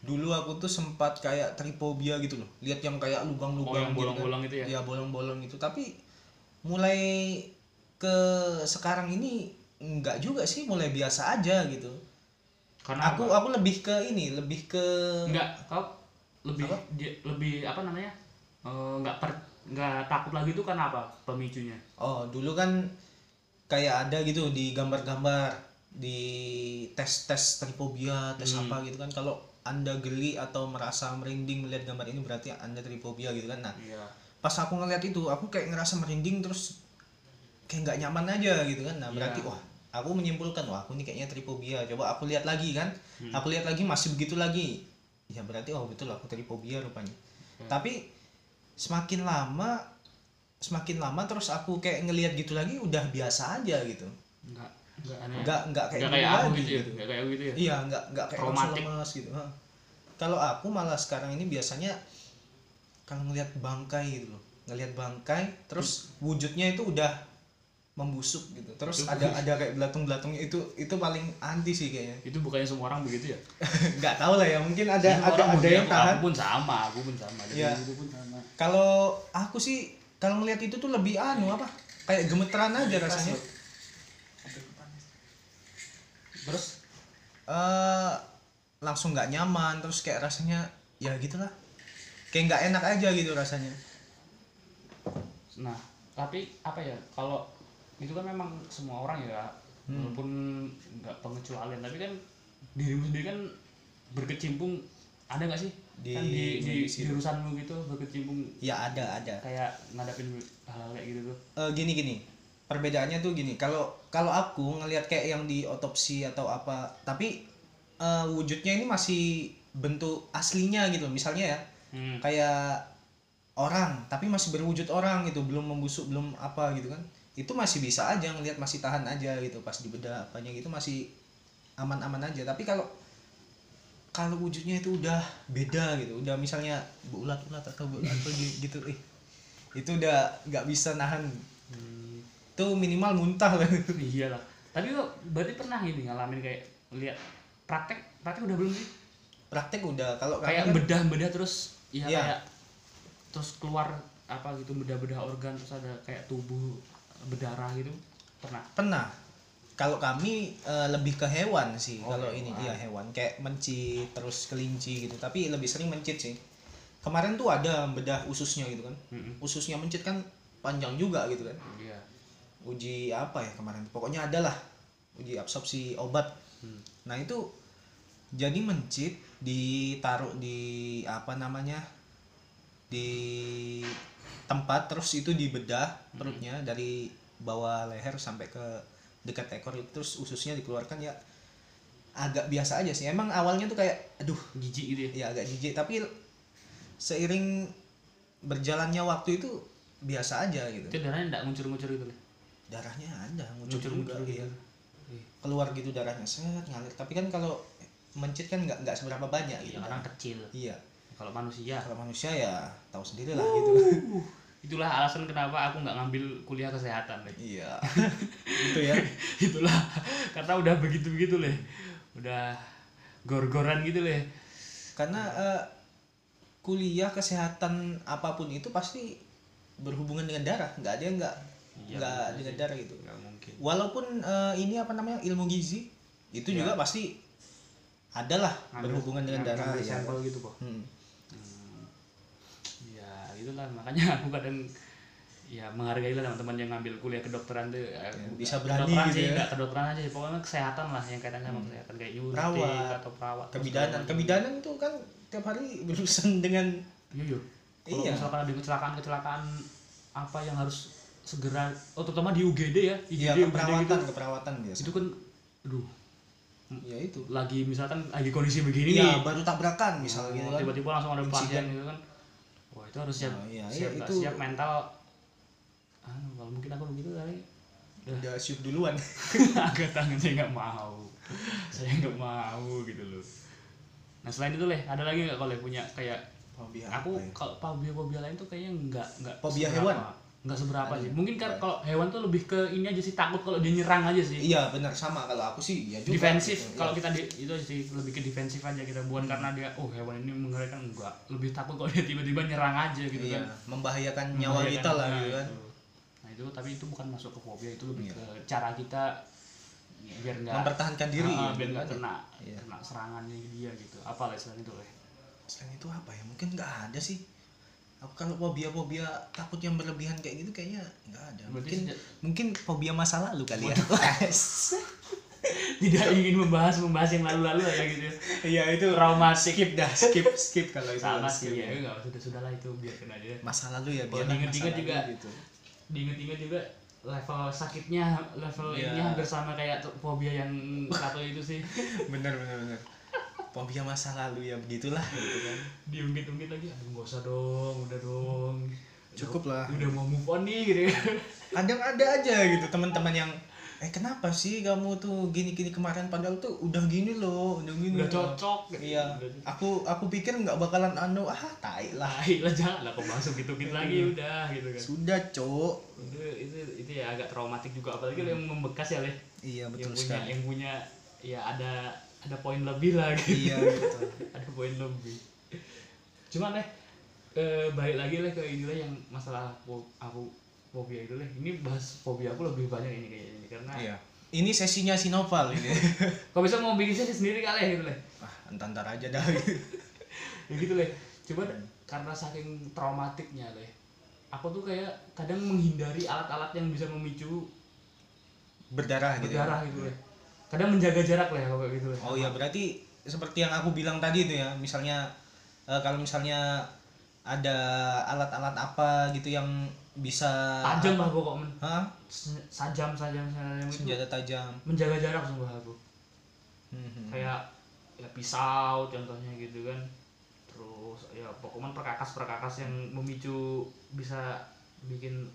dulu aku tuh sempat kayak tripobia gitu loh lihat yang kayak
oh
lubang-lubang
yang
gitu kan.
bolong-bolong itu ya
ya bolong-bolong itu tapi mulai ke sekarang ini enggak juga sih mulai biasa aja gitu
karena
aku
apa?
aku lebih ke ini lebih ke
enggak kau lebih
Apa?
dia- lebih apa namanya nggak per nggak takut lagi itu karena apa pemicunya
oh dulu kan kayak ada gitu di gambar-gambar di tes-tes tripobia tes
Hmm.
apa gitu kan. Kalau anda geli atau merasa merinding melihat gambar ini berarti anda tripobia gitu kan. Nah
iya.
pas aku ngeliat itu aku kayak ngerasa merinding terus kayak nggak nyaman aja gitu kan. Nah berarti wah aku menyimpulkan wah aku ini kayaknya tripobia coba aku lihat lagi kan.
Hmm.
aku lihat lagi masih begitu lagi. Ya berarti oh betul aku tripobia rupanya.
Hmm.
tapi semakin lama semakin lama terus aku kayak ngelihat gitu lagi udah biasa aja gitu.
Nggak nggak aneh.
Nggak nggak kayak,
nggak
dulu
kayak aku
lagi
gitu ya? nggak kayak aku gitu ya?
Iya nggak nggak kayak lemas gitu kalau aku malah sekarang ini biasanya kalau ngelihat bangkai gitu loh. Ngelihat bangkai terus wujudnya itu udah membusuk gitu. Terus
Itu-
ada ada kayak belatung-belatungnya itu itu paling anti sih kayaknya.
Itu bukannya semua orang begitu ya?
Nggak tahu lah ya mungkin ada ada ada yang tahan
aku pun sama aku pun sama. Itu pun sama.
Kalau aku sih kalau ngelihat itu tuh lebih anu apa? Kayak gemeteran aja rasanya.
terus
eh langsung nggak nyaman terus kayak rasanya ya gitulah. Kayak nggak enak aja gitu rasanya.
Nah tapi apa ya kalau itu kan memang semua orang ya
Hmm.
walaupun nggak pengecualian tapi kan dirimu sendiri kan berkecimpung ada nggak sih
Di
kan di di, di
itu.
urusanmu gitu berkecimpung.
Ya ada ada.
Kayak ngadapin hal kayak gitu tuh.
Eh, gini gini. Perbedaannya tuh gini kalau kalau aku ngelihat kayak yang di otopsi atau apa tapi eh, wujudnya ini masih bentuk aslinya gitu. Misalnya ya
hmm.
kayak orang tapi masih berwujud orang gitu. Belum membusuk belum apa gitu kan. Itu masih bisa aja ngelihat masih tahan aja gitu. Pas dibedah apanya gitu masih aman-aman aja. Tapi kalau kalau wujudnya itu udah beda gitu udah misalnya bulat-bulat atau bulat atau gi- gitu eh itu udah nggak bisa nahan.
Hmm.
itu minimal muntah. Lah
iya lah tapi kok berarti pernah ini ngalamin kayak lihat praktek praktek udah belum sih?
Praktek udah kalau
kayak
kan-
bedah bedah terus ya
Iya.
kayak terus keluar apa gitu bedah bedah organ terus ada kayak tubuh berdarah gitu. Pernah?
Pernah kalau kami eh, lebih ke hewan sih
Oh,
kalau ini iya hewan. Kayak mencit terus kelinci gitu. Tapi lebih sering mencit sih. Kemarin tuh ada bedah ususnya gitu kan.
Mm-mm.
ususnya mencit kan panjang juga gitu kan.
Iya.
Uji apa ya kemarin pokoknya ada lah. Uji absorpsi obat.
Hmm.
nah itu jadi mencit ditaruh di apa namanya? Di tempat terus itu dibedah perutnya dari bawah leher sampai ke dekat ekor itu terus ususnya dikeluarkan ya agak biasa aja sih. Emang awalnya tuh kayak aduh
jijik gitu ya?
ya agak jijik. Tapi seiring berjalannya waktu itu biasa aja gitu.
Itu darahnya enggak ngucur-ngucur gitu?
Darahnya ada
ngucur-ngucur
iya.
gitu. Ih,
keluar gitu darahnya set ngalir. Tapi kan kalau mencit kan nggak nggak seberapa banyak gitu.
ya orang
kan.
kecil.
Iya.
Kalau manusia.
Kalau manusia ya tahu sendiri lah gitu
itulah alasan kenapa aku nggak ngambil kuliah kesehatan Le.
iya itu ya
itulah karena udah begitu begitu leh udah gor-goran gitu leh
karena eh, kuliah kesehatan apa pun itu pasti berhubungan dengan darah nggak ada yang nggak
Iya,
nggak
bener
dengan
sih.
darah gitu
nggak mungkin
walaupun eh, ini apa namanya ilmu gizi itu
Iya.
juga pasti adalah
Ngambil-
berhubungan dengan darah ya.
gitu kok.
Hmm.
Ya itulah makanya aku kadang ya menghargai lah teman-teman yang ngambil kuliah kedokteran tuh. Ya,
bisa
nggak
berani
kedokteran
gitu
sih
ya.
kedokteran aja pokoknya kesehatan lah yang kaitan sama kesehatan kayak yuridik
Perawat,
atau perawat
kebidanan. kebidanan itu kan tiap hari berurusan dengan
iya iya. Kalau
Iya.
misalkan ada kecelakaan kecelakaan apa yang harus segera oh terutama di UGD ya IGD
ya
UGD
keperawatan
gitu.
keperawatan biasa.
Itu kan aduh.
Ya itu.
Lagi misalkan lagi kondisi begini nih.
Iya, baru tabrakan misalnya gitu
Oh,
kan.
tiba-tiba langsung ada pasien gitu kan itu harus siap
Oh, iya,
siap,
iya, itu-
siap mental ah kalau mungkin aku begitu kali udah
siup duluan.
agak tangan saya nggak mau saya nggak mau gitu loh nah selain itu leh ada lagi nggak kalau punya kayak
Fobia
aku
apa ya?
kalau fobia fobia lain tuh kayaknya nggak nggak
Fobia hewan?
Nggak seberapa sih
ya?
mungkin kan kalau hewan tuh lebih ke ini aja sih takut kalau dia nyerang aja sih
Iya, benar sama kalau aku sih ya juga.
defensif
gitu,
kalau
iya.
kita di, itu aja sih lebih ke defensif aja kita bukan karena dia oh hewan ini mengerikan enggak lebih takut kalau dia tiba-tiba nyerang aja gitu
iya,
kan
membahayakan nyawa
Membahayakan,
kita lah gitu kan.
itu. nah itu tapi itu bukan masuk ke fobia itu lebih
Iya.
ke cara kita biar nggak
Mempertahankan diri
Ah,
ya,
biar nggak kena
Iya.
kena serangannya dia gitu apa lah selain itu leh
Selain itu apa ya? Mungkin nggak ada sih. Aku kalau fobia-fobia takut yang berlebihan kayak gitu kayaknya nggak ada.
Berarti
Mungkin
sejak-
mungkin fobia masa lalu kali ya.
tidak ingin membahas membahas yang lalu-lalu ya gitu ya.
Iya, itu
traumatik
skip dah, skip skip kalau itu.
sama sih ya nggak sudah sudah lah itu biarkan aja
Masa lalu ya biar
diinget-inget juga. diinget-inget juga level sakitnya level
Iya.
ini hampir sama kayak fobia yang satu itu sih
bener bener bener. Fobia masa lalu ya begitulah gitu kan.
diungkit-ungkit lagi aduh nggak usah dong udah dong.
Cukup lah.
udah mau move on nih gitu
kadang ada aja gitu teman-teman yang eh kenapa sih kamu tuh gini-gini kemarin padahal tuh udah gini loh udah gini
udah
loh."
cocok gitu.
iya. Aku aku pikir nggak bakalan anu ah tai lah.
Tai lah jangan lah kok masuk gitu gitu lagi udah gitu kan.
Sudah cok
itu itu itu ya agak traumatik juga apalagi lo yang membekas ya leh
iya
yang
betul
punya
sekali.
yang punya ya ada ada poin lebih lah gitu.
Iya gitu.
Ada poin lebih. Cuman leh eh, balik lagi lah ke inilah yang masalah aku, aku fobia itu leh ini bahas fobia aku lebih banyak ini kayaknya ini karena
iya. Ini sesinya Sinoval ini.
Kau bisa mau bikin sesi sendiri kali ya gitu leh
ah entar entar aja dah.
Ya gitu leh cuman karena saking traumatiknya leh aku tuh kayak kadang menghindari alat-alat yang bisa memicu
berdarah gitu ya.
berdarah gitu leh kadang menjaga jarak lah ya kalau kayak gitu.
Oh iya berarti seperti yang aku bilang tadi itu ya misalnya eh, kalau misalnya ada alat-alat apa gitu yang bisa
tajam lah pokok men
Hah?
Sajam sajam sajam itu
senjata tajam.
menjaga jarak sungguh aku.
Mhm.
kayak ya pisau contohnya gitu kan. Terus ya pokoknya perkakas perkakas yang memicu bisa bikin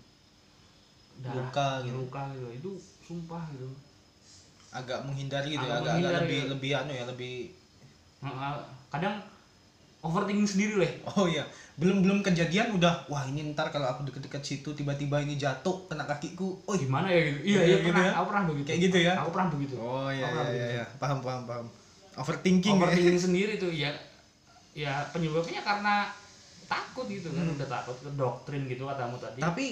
Luka gitu.
luka gitu. Itu sumpah gitu
agak menghindari gitu
Agak
ya, agak, agak lebih
gitu.
lebih anu ya lebih
kadang overthinking sendiri leh
oh iya belum belum kejadian udah wah ini ntar kalau aku deket-deket situ tiba-tiba ini jatuh kena kakiku oh
gimana ya gitu iya iya
gitu
pernah
ya?
aku pernah begitu
Kayak gitu ya?
aku pernah begitu
oh iya iya iya, iya. paham paham paham overthinking ya.
overthinking sendiri tuh ya ya penyebabnya karena takut gitu kan
Hmm.
udah takut ke doktrin gitu katamu tadi
tapi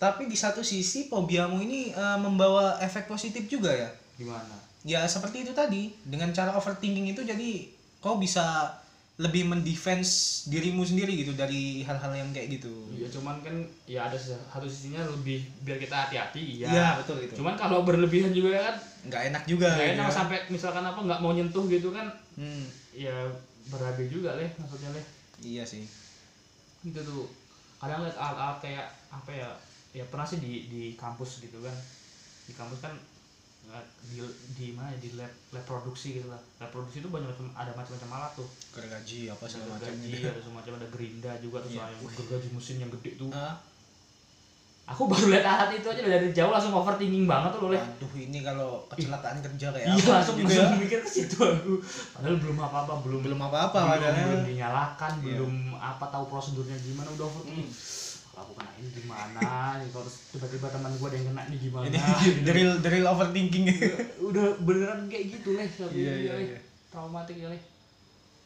tapi di satu sisi fobiamu ini eh, membawa efek positif juga ya
gimana?
Ya seperti itu tadi. Dengan cara overthinking itu jadi kau bisa lebih mendefense dirimu sendiri gitu dari hal-hal yang kayak gitu.
Iya cuman kan ya ada satu sisinya lebih biar kita hati-hati iya.
Iya, betul itu
Cuman kalau berlebihan juga kan
nggak enak juga
nggak enak
ya.
sampai misalkan apa nggak mau nyentuh gitu kan
Hmm,
ya berabe juga leh maksudnya leh.
Iya sih.
Gitu tuh. Kadang lihat alat-alat kayak apa ya ya pernah sih di di kampus gitu kan. Di kampus kan di di mana ya, di lab lab produksi gitu lah. Lab produksi itu banyak macam ada macam-macam alat tuh.
Gergaji apa segala macam
gaji
gitu.
ada semacam ada gerinda juga terus
Iya.
yang gergaji mesin yang gede tuh.
Ah,
aku baru lihat alat itu aja dari jauh langsung overthinking banget tuh loh
aduh ini kalau kecelakaan kerja kayak
iya langsung
gitu
langsung
ya?
mikir ke situ aku. Padahal belum apa-apa belum
belum apa-apa
belum,
padahal.
belum dinyalakan
Iya.
belum apa tahu prosedurnya gimana udah overthinking. Kalau aku kena ini gimana nih kalau terus tiba-tiba teman gue ada yang kena ini gimana
ini
gitu.
drill drill overthinking
udah beneran kayak gitu leh tapi
Iya,
iya,
iya,
leh.
iya.
traumatik ya leh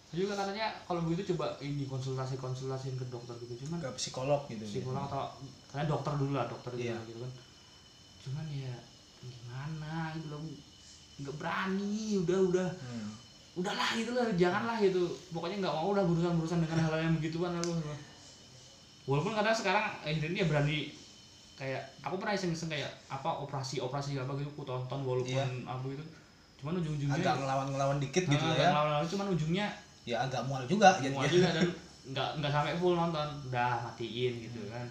juga katanya kalau begitu coba ini konsultasi konsultasiin ke dokter gitu cuman
ke psikolog gitu
psikolog atau karena dokter dulu lah dokter dulu
Iya.
gitu kan cuman ya gimana gitu loh nggak berani udah udah
Hmm.
udahlah gitu lah janganlah gitu pokoknya nggak mau udah berurusan berurusan dengan hal-hal yang begituan lalu walaupun kadang sekarang akhirnya dia berani kayak aku pernah iseng-iseng kayak apa operasi operasi apa gitu aku tonton walaupun apa gitu. Cuman ujung-ujungnya
agak ngelawan-ngelawan dikit gitu
Ah, agak
ya
ngelawan-ngelawan, cuman ujungnya
ya agak mual juga jadinya.
juga dan nggak nggak sampai full nonton. Udah matiin gitu kan.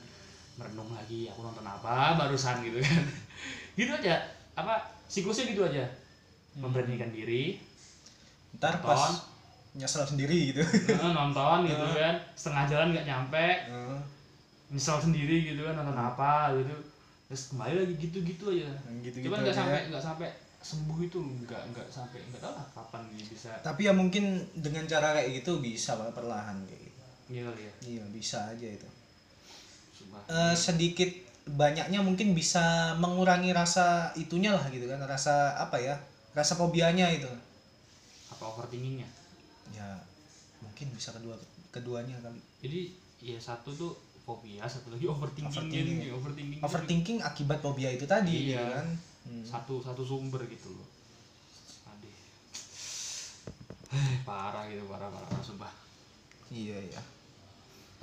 Merenung lagi aku nonton apa barusan gitu kan. Gitu aja. Apa siklusnya gitu aja. Memberanikan diri
ntar
nonton
pas nyesel sendiri gitu.
Nonton gitu kan. Setengah jalan nggak nyampe. Nyesel sendiri gitu kan nonton apa gitu. Terus kembali lagi gitu-gitu aja.
Gitu-gitu
cuman nggak sampai nggak sampai sembuh itu nggak nggak sampai nggak tahu lah kapan bisa.
Tapi ya mungkin dengan cara kayak gitu bisa perlahan kayak gitu.
Iya kali ya.
Iya bisa aja itu. Eh, sedikit banyaknya mungkin bisa mengurangi rasa itunya lah gitu kan rasa apa ya rasa fobianya itu.
Apa overthinkingnya?
ya mungkin bisa kedua keduanya kali.
Jadi ya satu tuh fobia satu lagi overthinking
Overthinking,
overthinking, overthinking, gitu.
overthinking akibat fobia itu tadi
Iya.
gitu kan? Hmm.
satu satu sumber gitu loh. Aduh. Eh, parah gitu parah parah, parah sumpah.
Iya iya.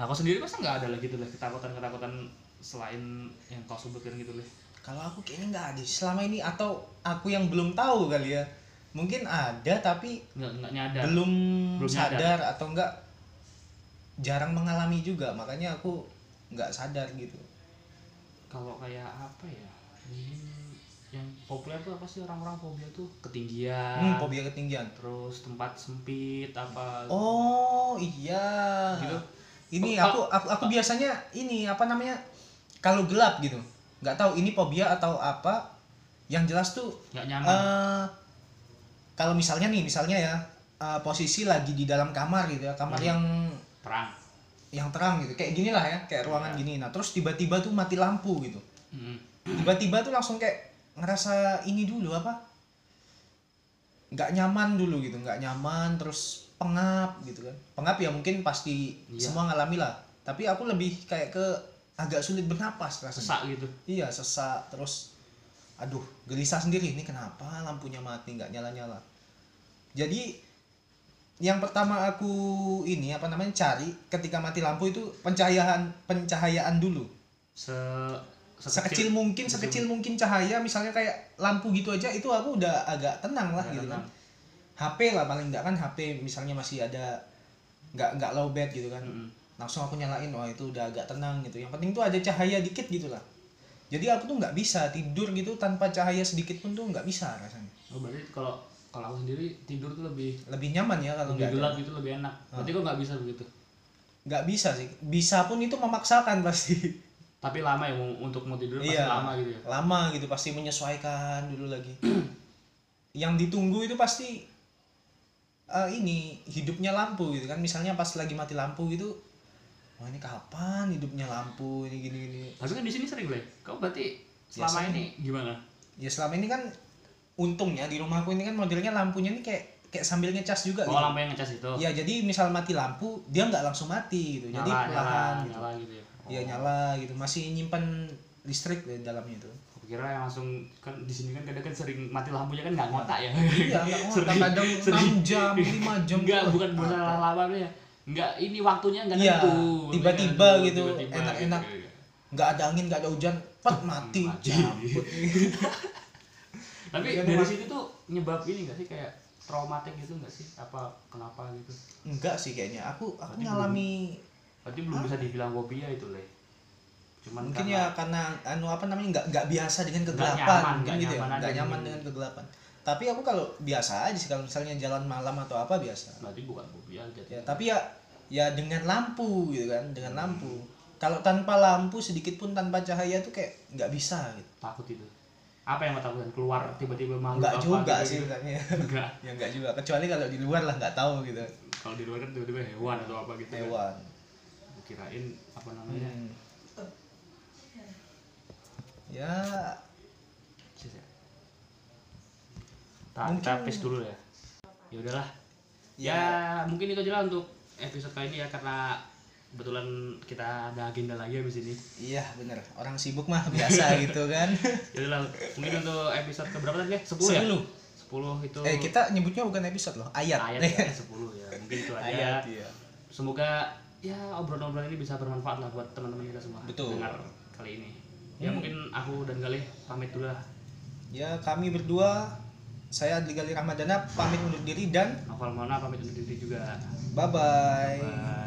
Nah kau sendiri masa nggak ada lagi tuh lah ketakutan ketakutan selain yang kau sebutkan gitu lah
kalau aku kayaknya nggak ada selama ini atau aku yang belum tahu kali ya mungkin ada tapi
nggak nggak nyadar.
belum,
Belum
sadar atau enggak jarang mengalami juga. Makanya aku nggak sadar gitu.
Kalau kayak apa ya? Mungkin yang populer tuh apa sih? Orang-orang fobia tuh ketinggian.
Hmm, fobia ketinggian.
Terus tempat sempit apa?
Oh iya.
Gitu.
ini
Oh,
aku aku aku biasanya ini apa namanya? Kalau gelap gitu. Nggak tahu ini fobia atau apa. Yang jelas tuh
nggak nyaman.
eh kalau misalnya nih misalnya ya eh, posisi lagi di dalam kamar gitu ya kamar
Hmm.
yang
perang
yang terang gitu kayak gini lah ya kayak ruangan
Ya.
gini nah terus tiba-tiba tuh mati lampu gitu
Mm.
tiba-tiba tuh langsung kayak ngerasa ini dulu apa nggak nyaman dulu gitu nggak nyaman terus pengap gitu kan pengap ya mungkin pasti
Iya.
semua ngalami lah tapi aku lebih kayak ke agak sulit bernapas rasanya
sesak gitu
iya sesak terus aduh gelisah sendiri. Ini kenapa lampunya mati nggak nyala nyala jadi yang pertama aku ini apa namanya cari ketika mati lampu itu pencahayaan pencahayaan dulu.
Se
sekecil mungkin
betul.
sekecil mungkin. cahaya misalnya kayak lampu gitu aja itu aku udah agak tenang lah
Nggak
gitu kan. HP lah paling enggak kan HP misalnya masih ada nggak nggak low bed gitu kan.
Mm-mm.
langsung aku nyalain oh itu udah agak tenang gitu. Yang penting tuh ada cahaya dikit gitu lah jadi aku tuh nggak bisa tidur gitu tanpa cahaya sedikit pun tuh nggak bisa rasanya.
Oh berarti kalau kalau aku sendiri tidur tuh lebih
lebih nyaman ya kalau nggak
gelap gitu lebih enak. Berarti kok nggak bisa begitu?
Nggak bisa sih. Bisa pun itu memaksakan pasti.
Tapi lama ya untuk mau tidur pasti
Iya.
lama gitu ya?
lama gitu pasti menyesuaikan dulu lagi. Yang ditunggu itu pasti eh, ini hidupnya lampu gitu kan. Misalnya pas lagi mati lampu gitu wah ini kapan hidupnya lampu? Ini gini gini.
Tapi kan di sini sering boleh kau berarti
Ya,
selama
sering.
ini gimana?
Ya selama ini kan untungnya di rumahku ini kan modelnya lampunya ini kayak kayak sambil ngecas juga
oh
gitu.
lampu yang ngecas itu?
Ya jadi misal mati lampu dia nggak langsung mati gitu. Jadi
nyala nyala
perlahan gitu
nyala gitu. ya.
Ya nyala gitu. Masih nyimpan listrik di dalamnya itu.
Kira yang langsung kan di sini kan kadang kan sering mati lampunya kan nggak ngotak ya.
Iya nggak ngotak. Kadang enam jam lima jam
enggak bukan masalah lama ya enggak ini waktunya enggak
Iya,
tentu
tiba-tiba gitu, enak-enak.
gitu.
nggak ada angin nggak ada hujan pet mati.
mati.
cabut
tapi
Iya,
dari situ tuh nyebab ini enggak sih kayak traumatik gitu enggak sih? Apa kenapa gitu?
Enggak sih kayaknya. Aku aku
Berarti
ngalami
berarti belum bisa dibilang fobia itu leh. Cuman
mungkin
karena-
ya karena anu apa namanya nggak nggak biasa dengan
Nggak
kegelapan.
nyaman,
mungkin
nggak
gitu ya.
nyaman
nggak nyaman
gitu.
dengan kegelapan tapi aku kalau biasa aja sih kalau misalnya jalan malam atau apa biasa.
Berarti bukan fobia
ya
jadi
tapi ya ya dengan lampu gitu kan dengan lampu. Kalau tanpa lampu sedikit pun tanpa cahaya tuh kayak nggak bisa gitu.
Takut itu. Apa yang mau takutin keluar tiba-tiba makhluk
nggak juga
gitu,
sih
gitu. enggak
ya nggak juga. Kecuali kalau di luar lah nggak tahu gitu.
Kalau di luar kan tiba-tiba hewan atau apa gitu kan.
hewan.
Kirain apa namanya?
Hmm. ya
Sis ya. Nah,
Mungkin-
kita pace dulu ya. Ya udahlah. Ya, mungkin itu aja lah untuk episode kali ini ya karena kebetulan kita ada agenda lagi habis ini.
iya bener orang sibuk mah biasa gitu kan
Ya udahlah, mungkin untuk episode keberapa tadi ya? 10 ya? 10
10
itu
eh kita nyebutnya bukan episode loh ayat
ayat ya, 10 ya. Mungkin itu aja.
ayat iya
Semoga ya obrolan-obrolan ini bisa bermanfaat lah buat teman-teman kita semua.
Betul.
Dengar kali ini. Ya
Hmm.
mungkin aku dan Galih pamit dulu lah.
ya kami berdua saya Adli Gali Ramadana pamit undur diri dan
Novel Mona pamit undur diri juga.
bye bye
Bye.